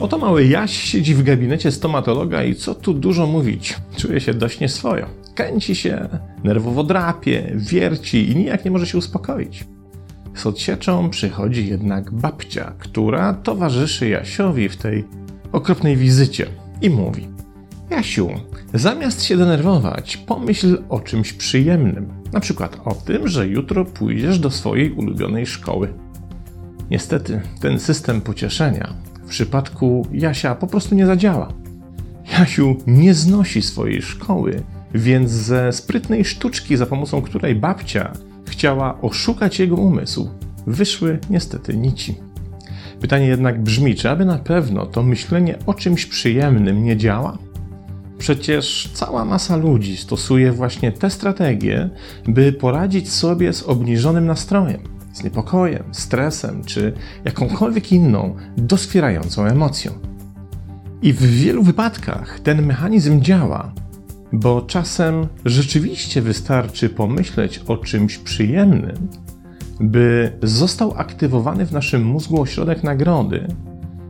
Oto mały Jaś siedzi w gabinecie stomatologa i co tu dużo mówić, czuje się dość nieswojo. Kręci się, nerwowo drapie, wierci i nijak nie może się uspokoić. Z odsieczą przychodzi jednak babcia, która towarzyszy Jasiowi w tej okropnej wizycie i mówi: Jasiu, zamiast się denerwować, pomyśl o czymś przyjemnym. Na przykład o tym, że jutro pójdziesz do swojej ulubionej szkoły. Niestety, ten system pocieszenia w przypadku Jasia po prostu nie zadziała. Jasiu nie znosi swojej szkoły, więc ze sprytnej sztuczki, za pomocą której babcia chciała oszukać jego umysł, wyszły niestety nici. Pytanie jednak brzmi, czy aby na pewno to myślenie o czymś przyjemnym nie działa? Przecież cała masa ludzi stosuje właśnie te strategie, by poradzić sobie z obniżonym nastrojem, z niepokojem, stresem czy jakąkolwiek inną doskwierającą emocją. I w wielu wypadkach ten mechanizm działa, bo czasem rzeczywiście wystarczy pomyśleć o czymś przyjemnym, by został aktywowany w naszym mózgu ośrodek nagrody,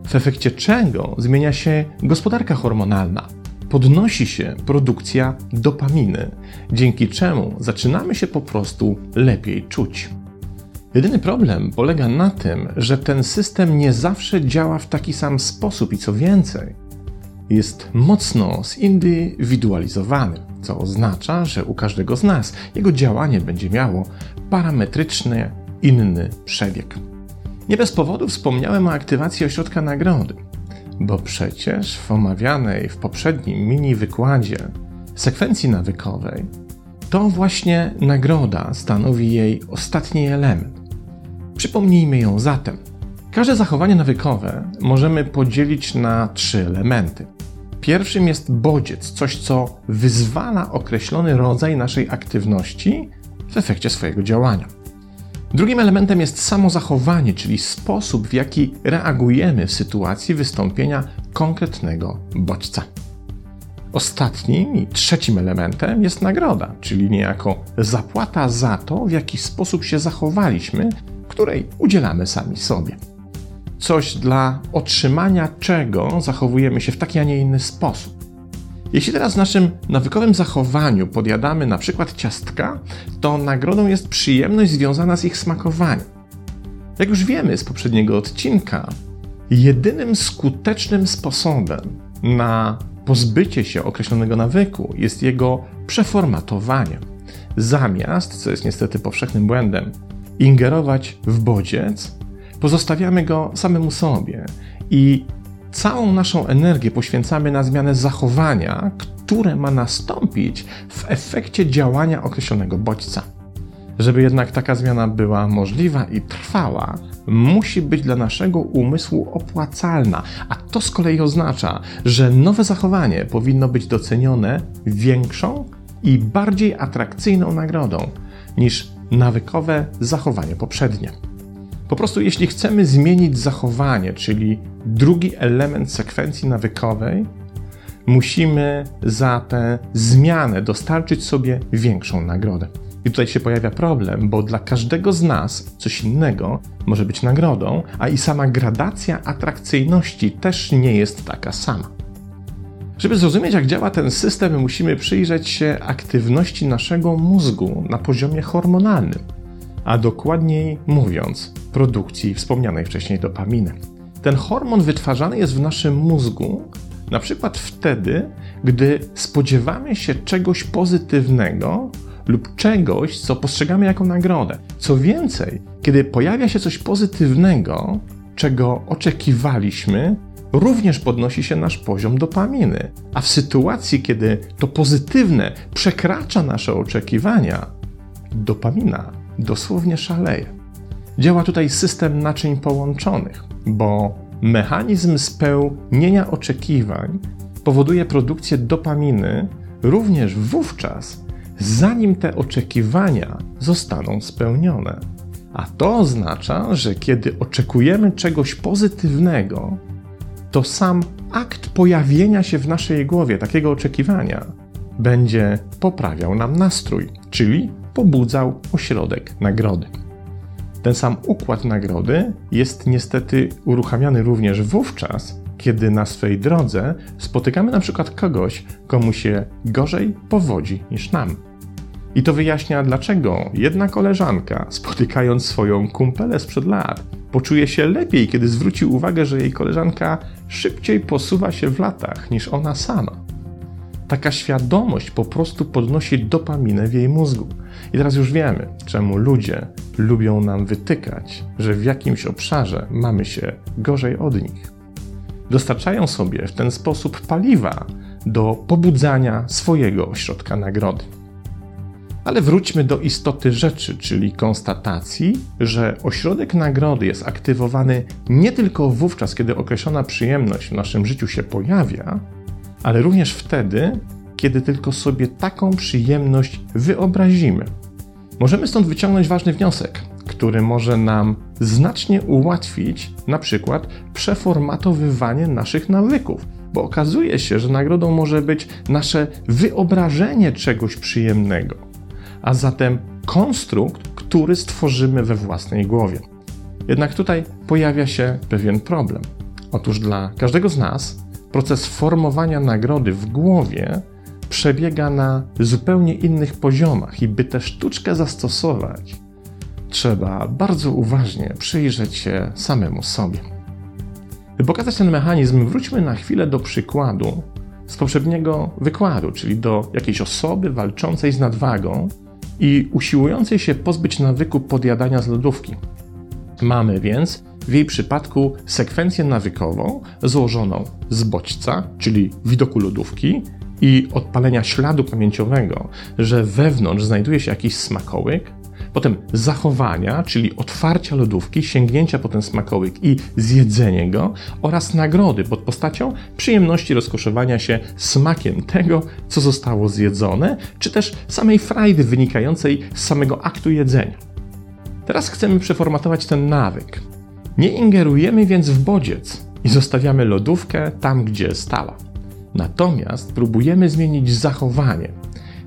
w efekcie czego zmienia się gospodarka hormonalna, podnosi się produkcja dopaminy, dzięki czemu zaczynamy się po prostu lepiej czuć. Jedyny problem polega na tym, że ten system nie zawsze działa w taki sam sposób i co więcej, jest mocno zindywidualizowany, co oznacza, że u każdego z nas jego działanie będzie miało parametryczny, inny przebieg. Nie bez powodu wspomniałem o aktywacji ośrodka nagrody, bo przecież w omawianej w poprzednim mini wykładzie sekwencji nawykowej to właśnie nagroda stanowi jej ostatni element. Przypomnijmy ją zatem. Każde zachowanie nawykowe możemy podzielić na trzy elementy. Pierwszym jest bodziec, coś co wyzwala określony rodzaj naszej aktywności w efekcie swojego działania. Drugim elementem jest samo zachowanie, czyli sposób, w jaki reagujemy w sytuacji wystąpienia konkretnego bodźca. Ostatnim i trzecim elementem jest nagroda, czyli niejako zapłata za to, w jaki sposób się zachowaliśmy, której udzielamy sami sobie coś dla otrzymania czego zachowujemy się w taki, a nie inny sposób. Jeśli teraz w naszym nawykowym zachowaniu podjadamy na przykład ciastka, to nagrodą jest przyjemność związana z ich smakowaniem. Jak już wiemy z poprzedniego odcinka, jedynym skutecznym sposobem na pozbycie się określonego nawyku jest jego przeformatowanie. Zamiast, co jest niestety powszechnym błędem, ingerować w bodziec, pozostawiamy go samemu sobie i całą naszą energię poświęcamy na zmianę zachowania, które ma nastąpić w efekcie działania określonego bodźca. Żeby jednak taka zmiana była możliwa i trwała, musi być dla naszego umysłu opłacalna, a to z kolei oznacza, że nowe zachowanie powinno być docenione większą i bardziej atrakcyjną nagrodą niż nawykowe zachowanie poprzednie. Po prostu, jeśli chcemy zmienić zachowanie, czyli drugi element sekwencji nawykowej, musimy za tę zmianę dostarczyć sobie większą nagrodę. I tutaj się pojawia problem, bo dla każdego z nas coś innego może być nagrodą, a i sama gradacja atrakcyjności też nie jest taka sama. Żeby zrozumieć, jak działa ten system, musimy przyjrzeć się aktywności naszego mózgu na poziomie hormonalnym a dokładniej mówiąc, produkcji wspomnianej wcześniej dopaminy. Ten hormon wytwarzany jest w naszym mózgu na przykład wtedy, gdy spodziewamy się czegoś pozytywnego lub czegoś, co postrzegamy jako nagrodę. Co więcej, kiedy pojawia się coś pozytywnego, czego oczekiwaliśmy, również podnosi się nasz poziom dopaminy. A w sytuacji, kiedy to pozytywne przekracza nasze oczekiwania, dopamina dosłownie szaleje. Działa tutaj system naczyń połączonych, bo mechanizm spełnienia oczekiwań powoduje produkcję dopaminy również wówczas, zanim te oczekiwania zostaną spełnione. A to oznacza, że kiedy oczekujemy czegoś pozytywnego, to sam akt pojawienia się w naszej głowie takiego oczekiwania będzie poprawiał nam nastrój, czyli pobudzał ośrodek nagrody. Ten sam układ nagrody jest niestety uruchamiany również wówczas, kiedy na swej drodze spotykamy na przykład kogoś, komu się gorzej powodzi niż nam. I to wyjaśnia, dlaczego jedna koleżanka, spotykając swoją kumpelę sprzed lat, poczuje się lepiej, kiedy zwróci uwagę, że jej koleżanka szybciej posuwa się w latach niż ona sama. Taka świadomość po prostu podnosi dopaminę w jej mózgu. I teraz już wiemy, czemu ludzie lubią nam wytykać, że w jakimś obszarze mamy się gorzej od nich. Dostarczają sobie w ten sposób paliwa do pobudzania swojego ośrodka nagrody. Ale wróćmy do istoty rzeczy, czyli konstatacji, że ośrodek nagrody jest aktywowany nie tylko wówczas, kiedy określona przyjemność w naszym życiu się pojawia, ale również wtedy, kiedy tylko sobie taką przyjemność wyobrazimy. Możemy stąd wyciągnąć ważny wniosek, który może nam znacznie ułatwić na przykład przeformatowywanie naszych nawyków, bo okazuje się, że nagrodą może być nasze wyobrażenie czegoś przyjemnego, a zatem konstrukt, który stworzymy we własnej głowie. Jednak tutaj pojawia się pewien problem. Otóż dla każdego z nas proces formowania nagrody w głowie przebiega na zupełnie innych poziomach i by tę sztuczkę zastosować, trzeba bardzo uważnie przyjrzeć się samemu sobie. By pokazać ten mechanizm, wróćmy na chwilę do przykładu z poprzedniego wykładu, czyli do jakiejś osoby walczącej z nadwagą i usiłującej się pozbyć nawyku podjadania z lodówki. Mamy więc w jej przypadku sekwencję nawykową złożoną z bodźca, czyli widoku lodówki, i odpalenia śladu pamięciowego, że wewnątrz znajduje się jakiś smakołyk, potem zachowania, czyli otwarcia lodówki, sięgnięcia po ten smakołyk i zjedzenie go, oraz nagrody pod postacią przyjemności rozkoszowania się smakiem tego, co zostało zjedzone, czy też samej frajdy wynikającej z samego aktu jedzenia. Teraz chcemy przeformatować ten nawyk. Nie ingerujemy więc w bodziec i zostawiamy lodówkę tam, gdzie stała. Natomiast próbujemy zmienić zachowanie.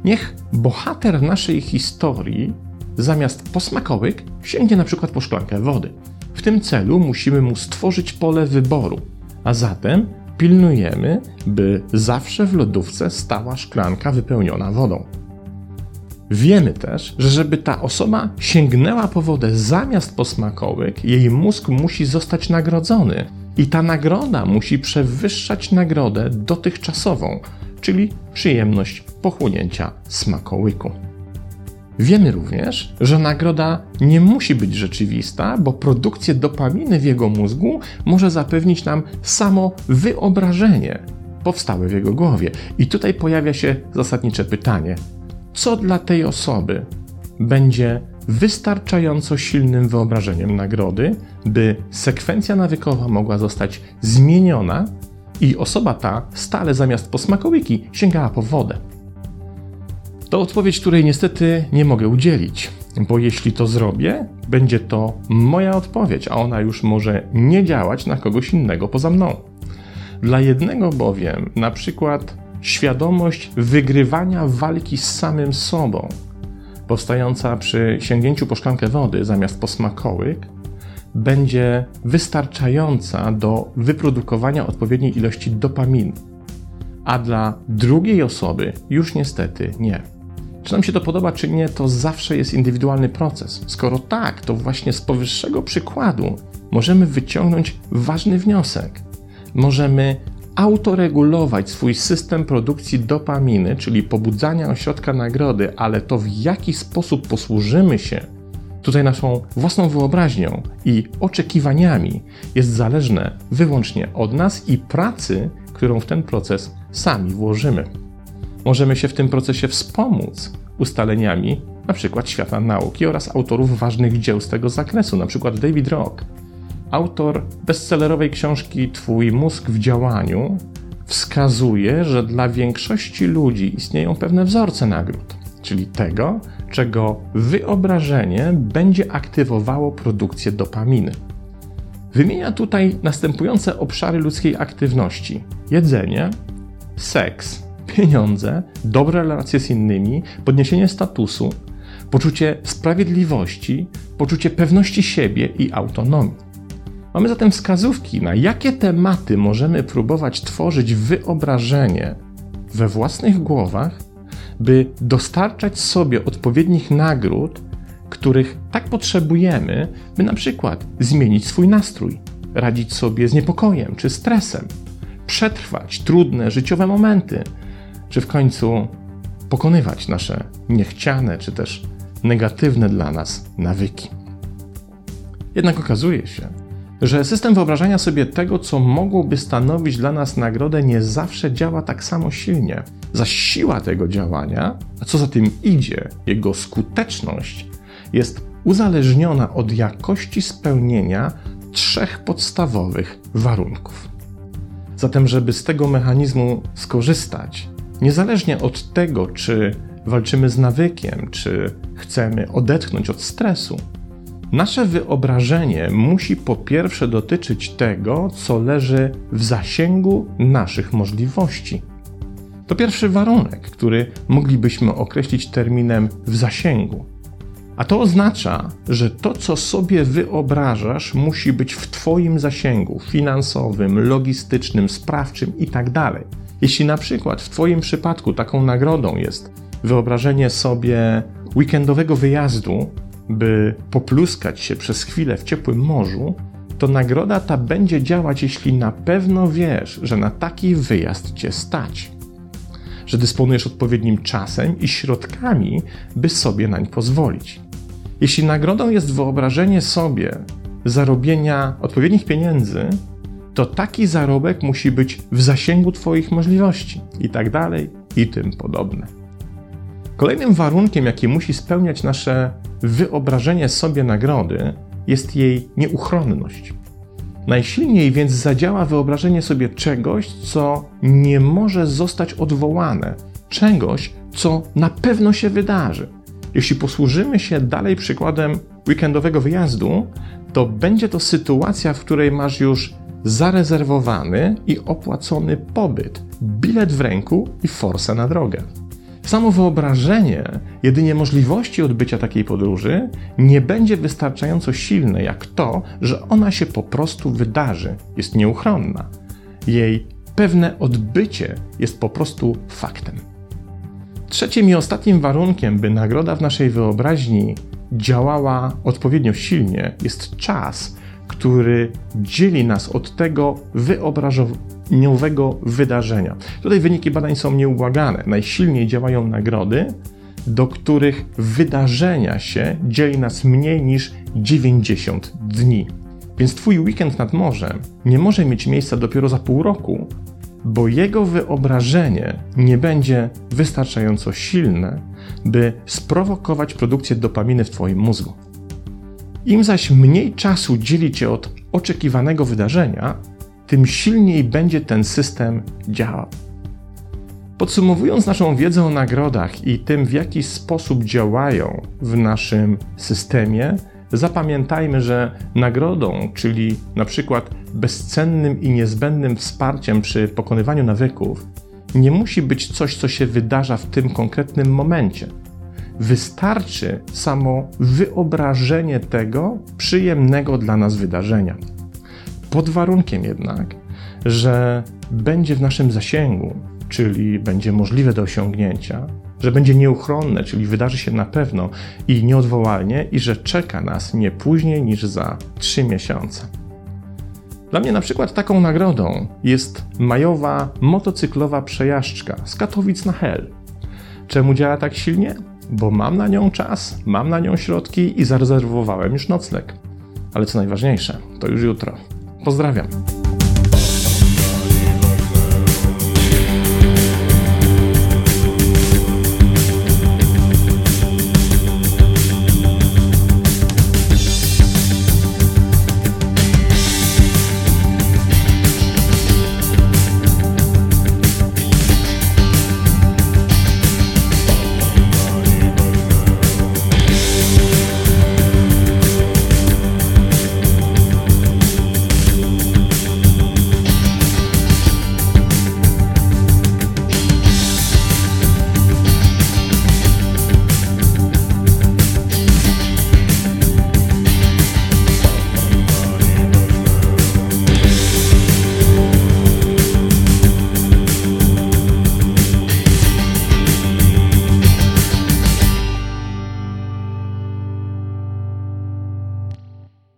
Niech bohater naszej historii zamiast po smakołyk sięgnie na przykład po szklankę wody. W tym celu musimy mu stworzyć pole wyboru, a zatem pilnujemy, by zawsze w lodówce stała szklanka wypełniona wodą. Wiemy też, że żeby ta osoba sięgnęła po wodę zamiast po smakołyk, jej mózg musi zostać nagrodzony, i ta nagroda musi przewyższać nagrodę dotychczasową, czyli przyjemność pochłonięcia smakołyku. Wiemy również, że nagroda nie musi być rzeczywista, bo produkcję dopaminy w jego mózgu może zapewnić nam samo wyobrażenie powstałe w jego głowie. I tutaj pojawia się zasadnicze pytanie: co dla tej osoby będzie wystarczająco silnym wyobrażeniem nagrody, by sekwencja nawykowa mogła zostać zmieniona i osoba ta stale zamiast po smakołyki sięgała po wodę. To odpowiedź, której niestety nie mogę udzielić, bo jeśli to zrobię, będzie to moja odpowiedź, a ona już może nie działać na kogoś innego poza mną. Dla jednego bowiem, na przykład świadomość wygrywania walki z samym sobą, powstająca przy sięgnięciu po szklankę wody zamiast po smakołyk, będzie wystarczająca do wyprodukowania odpowiedniej ilości dopaminy, a dla drugiej osoby już niestety nie. Czy nam się to podoba, czy nie, to zawsze jest indywidualny proces. Skoro tak, to właśnie z powyższego przykładu możemy wyciągnąć ważny wniosek. Możemy autoregulować swój system produkcji dopaminy, czyli pobudzania ośrodka nagrody, ale to w jaki sposób posłużymy się tutaj naszą własną wyobraźnią i oczekiwaniami jest zależne wyłącznie od nas i pracy, którą w ten proces sami włożymy. Możemy się w tym procesie wspomóc ustaleniami np. świata nauki oraz autorów ważnych dzieł z tego zakresu, np. David Rock, Autor bestsellerowej książki Twój mózg w działaniu wskazuje, że dla większości ludzi istnieją pewne wzorce nagród, czyli tego, czego wyobrażenie będzie aktywowało produkcję dopaminy. Wymienia tutaj następujące obszary ludzkiej aktywności: jedzenie, seks, pieniądze, dobre relacje z innymi, podniesienie statusu, poczucie sprawiedliwości, poczucie pewności siebie i autonomii. Mamy zatem wskazówki, na jakie tematy możemy próbować tworzyć wyobrażenie we własnych głowach, by dostarczać sobie odpowiednich nagród, których tak potrzebujemy, by na przykład zmienić swój nastrój, radzić sobie z niepokojem czy stresem, przetrwać trudne życiowe momenty, czy w końcu pokonywać nasze niechciane czy też negatywne dla nas nawyki. Jednak okazuje się, że system wyobrażania sobie tego, co mogłoby stanowić dla nas nagrodę, nie zawsze działa tak samo silnie. Zaś siła tego działania, a co za tym idzie, jego skuteczność, jest uzależniona od jakości spełnienia trzech podstawowych warunków. Zatem, żeby z tego mechanizmu skorzystać, niezależnie od tego, czy walczymy z nawykiem, czy chcemy odetchnąć od stresu, nasze wyobrażenie musi po pierwsze dotyczyć tego, co leży w zasięgu naszych możliwości. To pierwszy warunek, który moglibyśmy określić terminem w zasięgu. A to oznacza, że to, co sobie wyobrażasz, musi być w Twoim zasięgu finansowym, logistycznym, sprawczym itd. Tak Jeśli na przykład w Twoim przypadku taką nagrodą jest wyobrażenie sobie weekendowego wyjazdu, by popluskać się przez chwilę w ciepłym morzu, to nagroda ta będzie działać, jeśli na pewno wiesz, że na taki wyjazd cię stać, że dysponujesz odpowiednim czasem i środkami, by sobie nań pozwolić. Jeśli nagrodą jest wyobrażenie sobie zarobienia odpowiednich pieniędzy, to taki zarobek musi być w zasięgu Twoich możliwości i tak dalej, i tym podobne. Kolejnym warunkiem, jaki musi spełniać nasze wyobrażenie sobie nagrody, jest jej nieuchronność. Najsilniej więc zadziała wyobrażenie sobie czegoś, co nie może zostać odwołane, czegoś, co na pewno się wydarzy. Jeśli posłużymy się dalej przykładem weekendowego wyjazdu, to będzie to sytuacja, w której masz już zarezerwowany i opłacony pobyt, bilet w ręku i forsę na drogę. Samo wyobrażenie jedynie możliwości odbycia takiej podróży nie będzie wystarczająco silne jak to, że ona się po prostu wydarzy, jest nieuchronna. Jej pewne odbycie jest po prostu faktem. Trzecim i ostatnim warunkiem, by nagroda w naszej wyobraźni działała odpowiednio silnie, jest czas, który dzieli nas od tego wyobrażeniowego wydarzenia. Tutaj wyniki badań są nieubłagane. Najsilniej działają nagrody, do których wydarzenia się dzieli nas mniej niż 90 dni. Więc Twój weekend nad morzem nie może mieć miejsca dopiero za pół roku, bo jego wyobrażenie nie będzie wystarczająco silne, by sprowokować produkcję dopaminy w Twoim mózgu. Im zaś mniej czasu dzieli cię od oczekiwanego wydarzenia, tym silniej będzie ten system działał. Podsumowując naszą wiedzę o nagrodach i tym, w jaki sposób działają w naszym systemie, zapamiętajmy, że nagrodą, czyli na przykład bezcennym i niezbędnym wsparciem przy pokonywaniu nawyków, nie musi być coś, co się wydarza w tym konkretnym momencie Wystarczy samo wyobrażenie tego przyjemnego dla nas wydarzenia. Pod warunkiem jednak, że będzie w naszym zasięgu, czyli będzie możliwe do osiągnięcia, że będzie nieuchronne, czyli wydarzy się na pewno i nieodwołalnie, i że czeka nas nie później niż za 3 miesiące. Dla mnie na przykład taką nagrodą jest majowa motocyklowa przejażdżka z Katowic na Hel. Czemu działa tak silnie? Bo mam na nią czas, mam na nią środki i zarezerwowałem już nocleg. Ale co najważniejsze, to już jutro. Pozdrawiam.